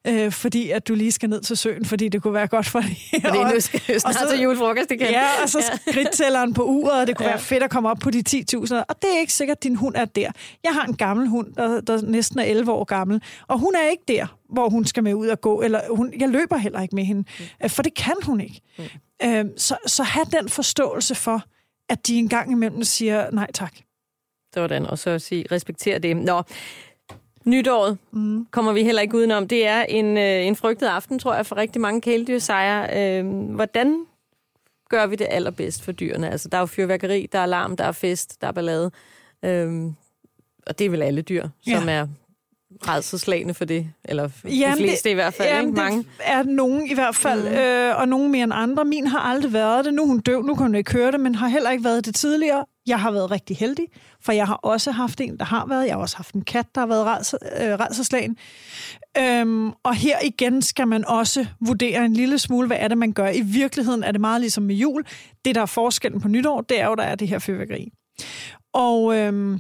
øh, fordi at du lige skal ned til søen, fordi det kunne være godt for dig. Fordi nu skal jeg snart så, til julefrokost igen. Ja, og så skridttælleren på uret, og det kunne ja. være fedt at komme op på de 10.000. Og det er ikke sikkert, at din hund er der. Jeg har en gammel hund, der, der næsten er 11 år gammel, og hun er ikke der, hvor hun skal med ud og gå. Eller hun, jeg løber heller ikke med hende, mm. for det kan hun ikke. Mm. Øh, så, så have den forståelse for, at de en gang imellem siger nej tak. Sådan, og så sige, respektere det. Nå, Nytåret mm. kommer vi heller ikke udenom. Det er en, øh, en frygtet aften, tror jeg, for rigtig mange kæledyrsejre. Øh, hvordan gør vi det allerbedst for dyrene? Altså, der er jo fyrværkeri, der er alarm, der er fest, der er ballade. Øh, og det er vel alle dyr, som ja. er redselslagende for det, eller ja, de fleste det, i hvert fald, jamen, ikke? Mange. det er nogen i hvert fald, mm. øh, og nogen mere end andre. Min har aldrig været det. Nu er hun døv, nu kan hun ikke høre det, men har heller ikke været det tidligere. Jeg har været rigtig heldig, for jeg har også haft en, der har været. Jeg har også haft en kat, der har været øh, redselslagen. Øhm, og her igen skal man også vurdere en lille smule, hvad er det, man gør. I virkeligheden er det meget ligesom med jul. Det, der er forskellen på nytår, det er jo, der er det her fyrværkeri. Og... Øhm,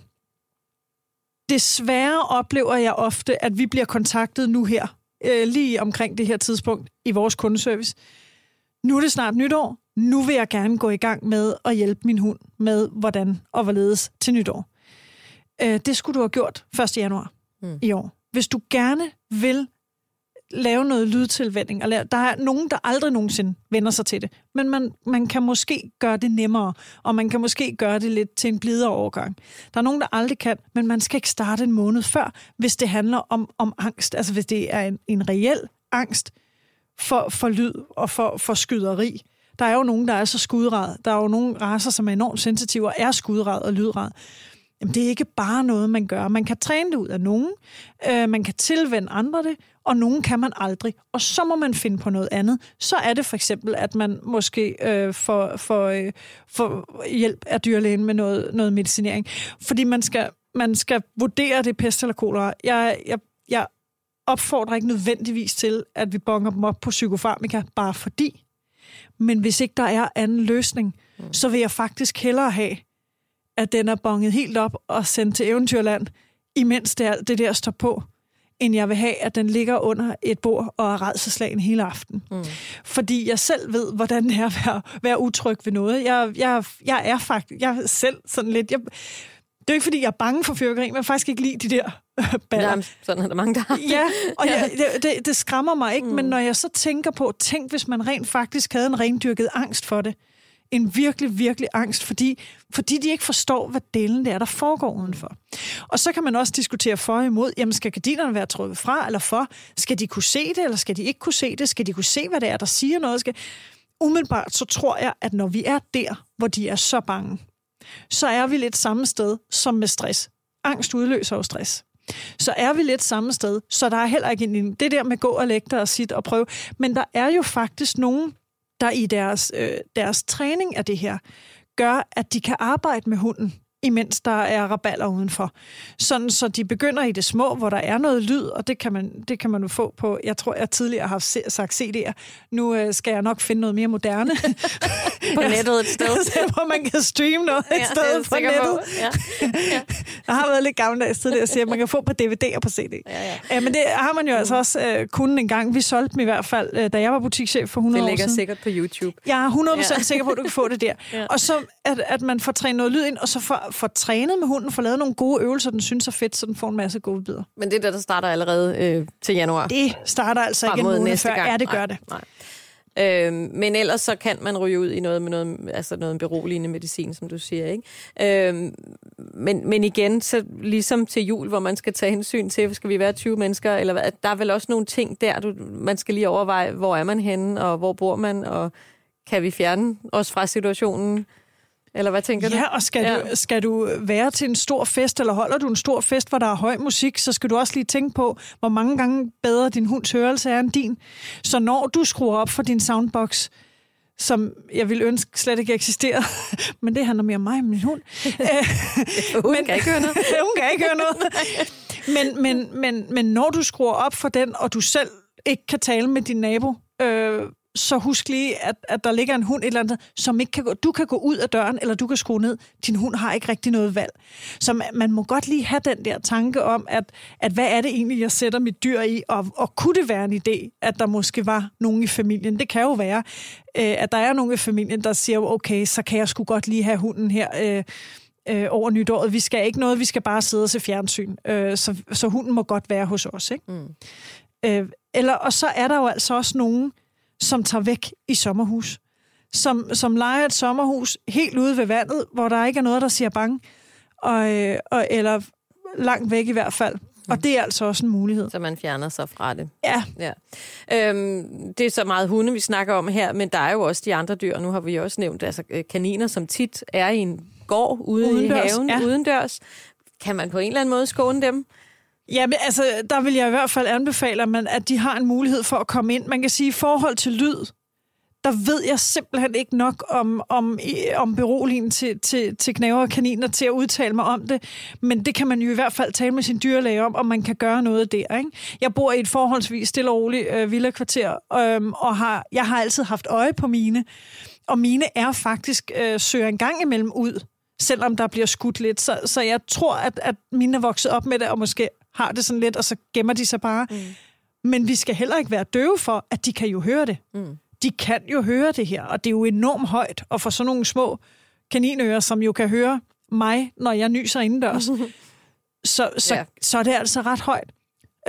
desværre oplever jeg ofte, at vi bliver kontaktet nu her, øh, lige omkring det her tidspunkt i vores kundeservice. Nu er det snart nytår. Nu vil jeg gerne gå i gang med at hjælpe min hund med, hvordan og hvorledes til nytår. Øh, det skulle du have gjort 1. januar mm. i år. Hvis du gerne vil lave noget lydtilvænding. Og der er nogen, der aldrig nogensinde vender sig til det. Men man, man kan måske gøre det nemmere, og man kan måske gøre det lidt til en blidere overgang. Der er nogen, der aldrig kan, men man skal ikke starte en måned før, hvis det handler om, om angst. Altså hvis det er en, en reel angst for, for lyd og for, for skyderi. Der er jo nogen, der er så skudret. Der er jo nogle raser, som er enormt sensitive og er skudret og lydret. Jamen, det er ikke bare noget, man gør. Man kan træne det ud af nogen, øh, man kan tilvende andre det, og nogen kan man aldrig. Og så må man finde på noget andet. Så er det for eksempel, at man måske øh, får, får, øh, får hjælp af dyrlægen med noget, noget medicinering. Fordi man skal, man skal vurdere det pest eller kolera. Jeg, jeg, jeg opfordrer ikke nødvendigvis til, at vi bonger dem op på psykofarmika, bare fordi. Men hvis ikke der er anden løsning, mm. så vil jeg faktisk hellere have, at den er bonget helt op og sendt til eventyrland, imens det, det der står på, end jeg vil have, at den ligger under et bord og er redselslagen hele aften. Mm. Fordi jeg selv ved, hvordan det er at være, være utryg ved noget. Jeg, jeg, jeg er faktisk jeg selv sådan lidt... Jeg, det er ikke, fordi jeg er bange for fyrværkeri, men jeg faktisk ikke lide de der baller. Jamen, sådan er der mange, der har. Ja, og ja. Jeg, det, det, det skræmmer mig ikke, mm. men når jeg så tænker på, tænk hvis man rent faktisk havde en rendyrket angst for det, en virkelig, virkelig angst, fordi, fordi de ikke forstår, hvad delen det er, der foregår udenfor. Og så kan man også diskutere for og imod, jamen skal gardinerne være trukket fra eller for? Skal de kunne se det, eller skal de ikke kunne se det? Skal de kunne se, hvad det er, der siger noget? Skal... Umiddelbart så tror jeg, at når vi er der, hvor de er så bange, så er vi lidt samme sted som med stress. Angst udløser jo stress. Så er vi lidt samme sted, så der er heller ikke en, det der med gå og lægge dig og sit og prøve. Men der er jo faktisk nogen, der i deres, øh, deres træning af det her, gør, at de kan arbejde med hunden imens der er raballer udenfor. Sådan, så de begynder i det små, hvor der er noget lyd, og det kan man, det kan man jo få på, jeg tror, jeg tidligere har sagt CD'er. Nu øh, skal jeg nok finde noget mere moderne. på nettet et sted. hvor man kan streame noget et ja, sted på nettet. På. Ja. Ja. jeg har været lidt gammeldags tidligere at sige, at man kan få på DVD og på CD. Ja, ja. Ja, men det har man jo mm. altså også øh, kunnet en gang. Vi solgte dem i hvert fald, øh, da jeg var butikschef for 100 år siden. Det ligger sikkert på YouTube. Jeg er 100% ja. sikker på, at du kan få det der. ja. Og så, at, at man får trænet noget lyd ind, og så får får trænet med hunden, får lavet nogle gode øvelser, den synes er fedt, så den får en masse gode bidder. Men det er det, der starter allerede øh, til januar? Det starter altså ikke en måned før. Gang. Ja, det gør nej, det. Nej. Øh, men ellers så kan man ryge ud i noget med noget, altså noget beroligende medicin, som du siger. Ikke? Øh, men, men igen, så ligesom til jul, hvor man skal tage hensyn til, skal vi være 20 mennesker, eller hvad, der er vel også nogle ting der, du, man skal lige overveje, hvor er man henne, og hvor bor man, og kan vi fjerne os fra situationen? Eller hvad tænker du? Ja, og skal, ja. du, skal du være til en stor fest, eller holder du en stor fest, hvor der er høj musik, så skal du også lige tænke på, hvor mange gange bedre din hunds hørelse er end din. Så når du skruer op for din soundbox, som jeg vil ønske slet ikke eksisterer, men det handler mere om mig og min hund. hun men, kan ikke høre noget. hun kan ikke høre noget. men, men, men, men når du skruer op for den, og du selv ikke kan tale med din nabo, øh, så husk lige, at, at der ligger en hund et eller andet, som ikke kan gå, du kan gå ud af døren, eller du kan skrue ned. Din hund har ikke rigtig noget valg. Så man, man må godt lige have den der tanke om, at, at hvad er det egentlig, jeg sætter mit dyr i, og, og kunne det være en idé, at der måske var nogen i familien? Det kan jo være, øh, at der er nogen i familien, der siger, okay, så kan jeg sgu godt lige have hunden her... Øh, øh, over nytåret. Vi skal ikke noget, vi skal bare sidde og se fjernsyn. Øh, så, så hunden må godt være hos os. Ikke? Mm. Øh, eller, og så er der jo altså også nogen, som tager væk i sommerhus. Som, som leger et sommerhus helt ude ved vandet, hvor der ikke er noget, der siger bange. Og, øh, og, eller langt væk i hvert fald. Og det er altså også en mulighed. Så man fjerner sig fra det. Ja. ja. Øhm, det er så meget hunde, vi snakker om her, men der er jo også de andre dyr. Nu har vi også nævnt altså, øh, kaniner, som tit er i en gård ude udendørs, i haven, ja. udendørs. Kan man på en eller anden måde skåne dem? Ja, men altså, der vil jeg i hvert fald anbefale, at, man, at de har en mulighed for at komme ind. Man kan sige, i forhold til lyd, der ved jeg simpelthen ikke nok om, om, om beroligen til, til, til knæver og kaniner til at udtale mig om det. Men det kan man jo i hvert fald tale med sin dyrlæge om, om man kan gøre noget der. Ikke? Jeg bor i et forholdsvis stille og roligt øh, villakvarter, øh, og har, jeg har altid haft øje på mine. Og mine er faktisk øh, søger en gang imellem ud, selvom der bliver skudt lidt. Så, så jeg tror, at, at mine er vokset op med det, og måske har det sådan lidt, og så gemmer de sig bare. Mm. Men vi skal heller ikke være døve for, at de kan jo høre det. Mm. De kan jo høre det her, og det er jo enormt højt. Og for sådan nogle små kaninører, som jo kan høre mig, når jeg nyser indendørs, så, så, ja. så er det altså ret højt.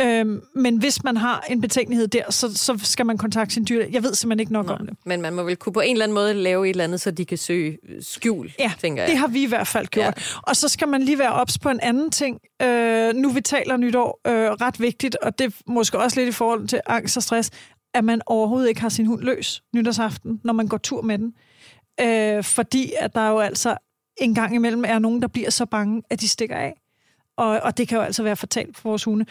Øhm, men hvis man har en betænkelighed der, så, så skal man kontakte sin dyr. Jeg ved simpelthen ikke nok Nå, om det. Men man må vel kunne på en eller anden måde lave et eller andet, så de kan søge skjul, ja, tænker jeg. det har vi i hvert fald gjort. Ja. Og så skal man lige være ops på en anden ting. Øh, nu vi taler nytår, øh, ret vigtigt, og det er måske også lidt i forhold til angst og stress, at man overhovedet ikke har sin hund løs nytårsaften, når man går tur med den. Øh, fordi at der jo altså en gang imellem er nogen, der bliver så bange, at de stikker af. Og, og det kan jo altså være fatalt for vores hunde.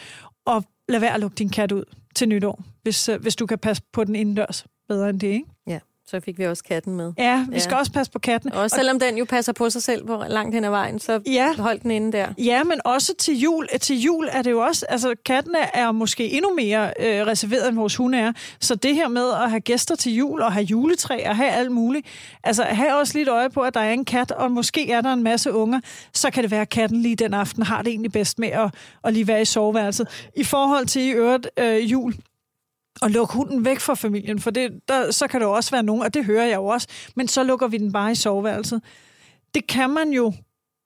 Og lad være at lukke din kat ud til nytår, hvis, øh, hvis du kan passe på den indendørs bedre end det, ikke? Ja så fik vi også katten med. Ja, vi ja. skal også passe på katten. Og selvom den jo passer på sig selv på langt hen ad vejen, så ja. hold den inde der. Ja, men også til jul. Til jul er det jo også, altså kattene er måske endnu mere øh, reserveret, end vores hunde er. Så det her med at have gæster til jul, og have juletræ, og have alt muligt, altså have også lidt øje på, at der er en kat, og måske er der en masse unger, så kan det være, at katten lige den aften har det egentlig bedst med at, at lige være i soveværelset. I forhold til i øvrigt øh, jul, og lukke hunden væk fra familien, for det, der, så kan der også være nogen, og det hører jeg jo også, men så lukker vi den bare i soveværelset. Det kan man jo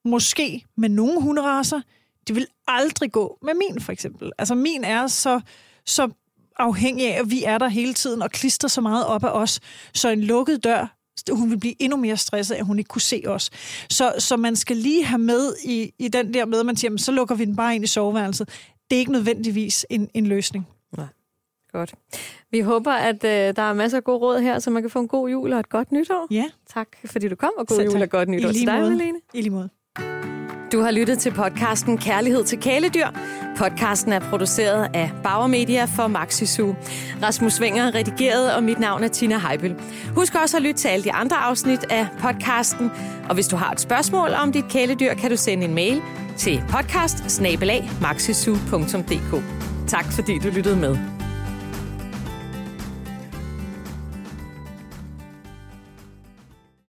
måske med nogle hunderaser. Det vil aldrig gå med min, for eksempel. Altså, min er så, så afhængig af, at vi er der hele tiden og klister så meget op af os, så en lukket dør, hun vil blive endnu mere stresset, at hun ikke kunne se os. Så, så man skal lige have med i, i den der med, at man siger, så lukker vi den bare ind i soveværelset. Det er ikke nødvendigvis en, en løsning. Godt. Vi håber, at øh, der er masser af gode råd her, så man kan få en god jul og et godt nytår. Ja. Tak, fordi du kom, og god jul og godt nytår til dig, Malene. I lige måde. Du har lyttet til podcasten Kærlighed til kæledyr. Podcasten er produceret af Bauer Media for Maxisu. Rasmus Wenger redigeret, og mit navn er Tina Heibel. Husk også at lytte til alle de andre afsnit af podcasten. Og hvis du har et spørgsmål om dit kæledyr, kan du sende en mail til podcast Tak fordi du lyttede med.